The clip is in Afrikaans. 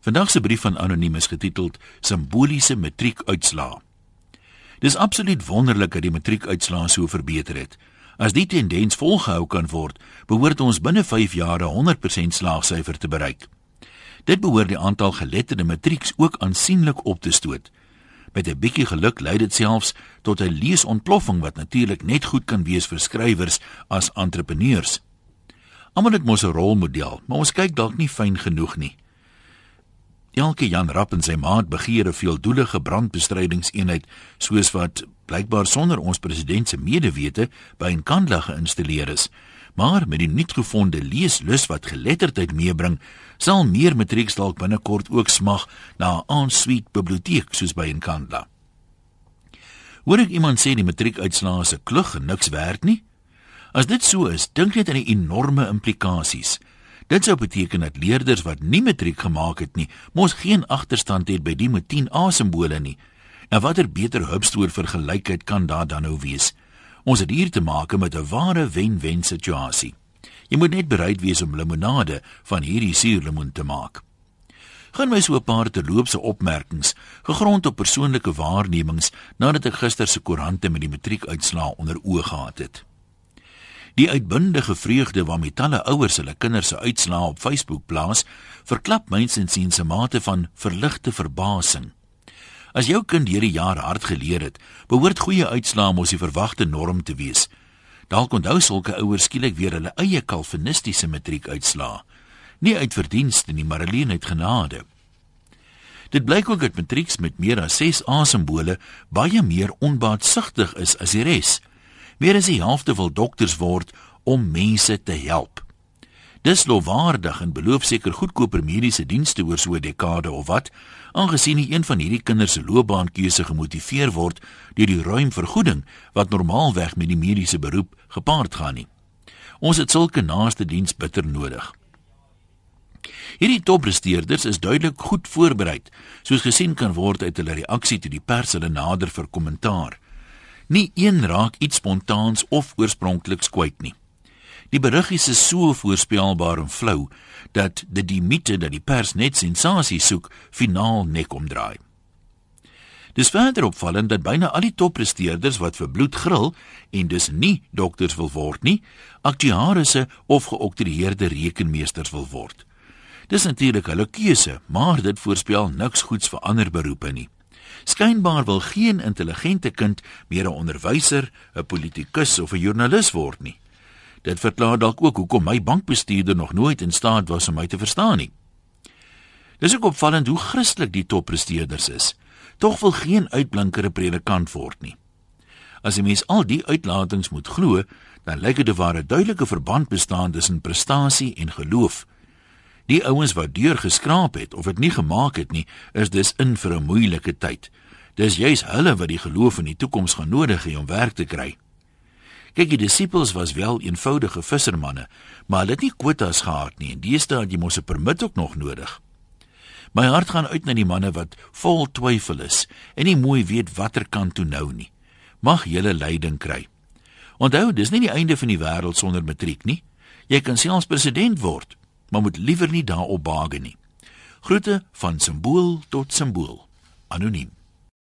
Vandag se brief van anoniem is getiteld Simboliese matriekuitslae. Dis absoluut wonderlik dat die matriekuitslae so verbeter het. As die tendens volgehou kan word, behoort ons binne 5 jaar 'n 100% slaagsyfer te bereik. Dit behoort die aantal geletterde matrieks ook aansienlik op te stoot. Met 'n bietjie geluk lei dit selfs tot 'n leesontploffing wat natuurlik net goed kan wees vir skrywers as entrepreneurs. Almal het mos 'n rolmodel, maar ons kyk dalk nie fyn genoeg nie. Elke Jan Rapp en sy maat begeer 'n veeldoelige brandbestrydingseenheid soos wat blykbaar sonder ons president se medewete by Nkandla geïnstalleer is. Maar met die nuutgevonde leeslus wat geletterdheid meebring, sal meer matrieks dalk binnekort ook smag na 'n aansweet biblioteek soos by Nkandla. Hoor ek iemand sê die matriekuitslae is 'n klug en niks werd nie? As dit so is, dink net aan die enorme implikasies. Dit sou beteken dat leerders wat nie matriek gemaak het nie, mos geen agterstand het by die met 10 A-simbole nie. En watter beter hupstoer vir gelykheid kan daar dan nou wees? Ons het hier te maak met 'n ware wen-wen situasie. Jy moet net bereid wees om limonade van hierdie suurlemoen te maak. Gaan my so 'n paar terloopse opmerkings, gegrond op persoonlike waarnemings nadat ek gister se koerante met die matriekuitslae onder oë gehad het. Die uitbundige vreugde waarmee talle ouers hulle kinders se uitslae op Facebook plaas, verklap mynsins sien se mate van verligte verbasing. As jou kind hierdie jaar hard geleer het, behoort goeie uitslae mos die verwagte norm te wees. Dalk onthou sulke ouers skielik weer hulle eie kalvinistiese matriekuitslae. Nie uit verdienste nie, maar alleen uit genade. Dit blyk ook dat matrieks met meer as 6 A-simbole baie meer onbaatsigtig is as die res. Meer as die helfte wil dokters word om mense te help. Dis lowaardig en beloof seker goedkoper mediese dienste oor so 'n dekade of wat, aangesien nie een van hierdie kinders se loopbaankeuse gemotiveer word deur die ruim vergoeding wat normaalweg met die mediese beroep gepaard gaan nie. Ons het sulke naaste diens bitter nodig. Hierdie toppresteerders is duidelik goed voorberei, soos gesien kan word uit hulle reaksie toe die pers hulle nader vir kommentaar. Nie een raak iets spontaans of oorspronkliks kwyt nie. Die beriggies is so voorspelbaar en flou dat dit die mite dat die pers net sensasie soek, finaal nek omdraai. Dis verder opvallend dat byna al die toppresteerders wat vir bloed gril en dus nie dokters wil word nie, aktuariese of geoktroeëerde rekenmeesters wil word. Dis natuurlik hulle keuse, maar dit voorspel niks goeds vir ander beroepe nie. Skynbaar wil geen intelligente kind meer 'n onderwyser, 'n politikus of 'n joernalis word nie. Dit verklaar dalk ook hoekom my bankbestuurder nog nooit in staat was om my te verstaan nie. Dis ook opvallend hoe Christelik die toppresteerders is. Tog wil geen uitblinker 'n predikant word nie. As jy mens al die uitlatings moet glo, dan lyk dit of daar 'n duidelike verband bestaan tussen prestasie en geloof. Die ouens wat deur geskraap het of dit nie gemaak het nie, is dus in vir 'n moeilike tyd. Dis juis hulle wat die geloof in die toekoms gaan nodig hê om werk te kry. Kyk, die disippels was wel eenvoudige vissermanne, maar hulle het nie kwotas gehad nie en deesdae het jy mos 'n permit ook nog nodig. My hart gaan uit na die manne wat vol twyfel is en nie mooi weet watter kant toe nou nie. Mag julle leiding kry. Onthou, dis nie die einde van die wêreld sonder matriek nie. Jy kan selfs president word maar moet liewer nie daarop baag nie. Groete van simbool tot simbool. Anoniem.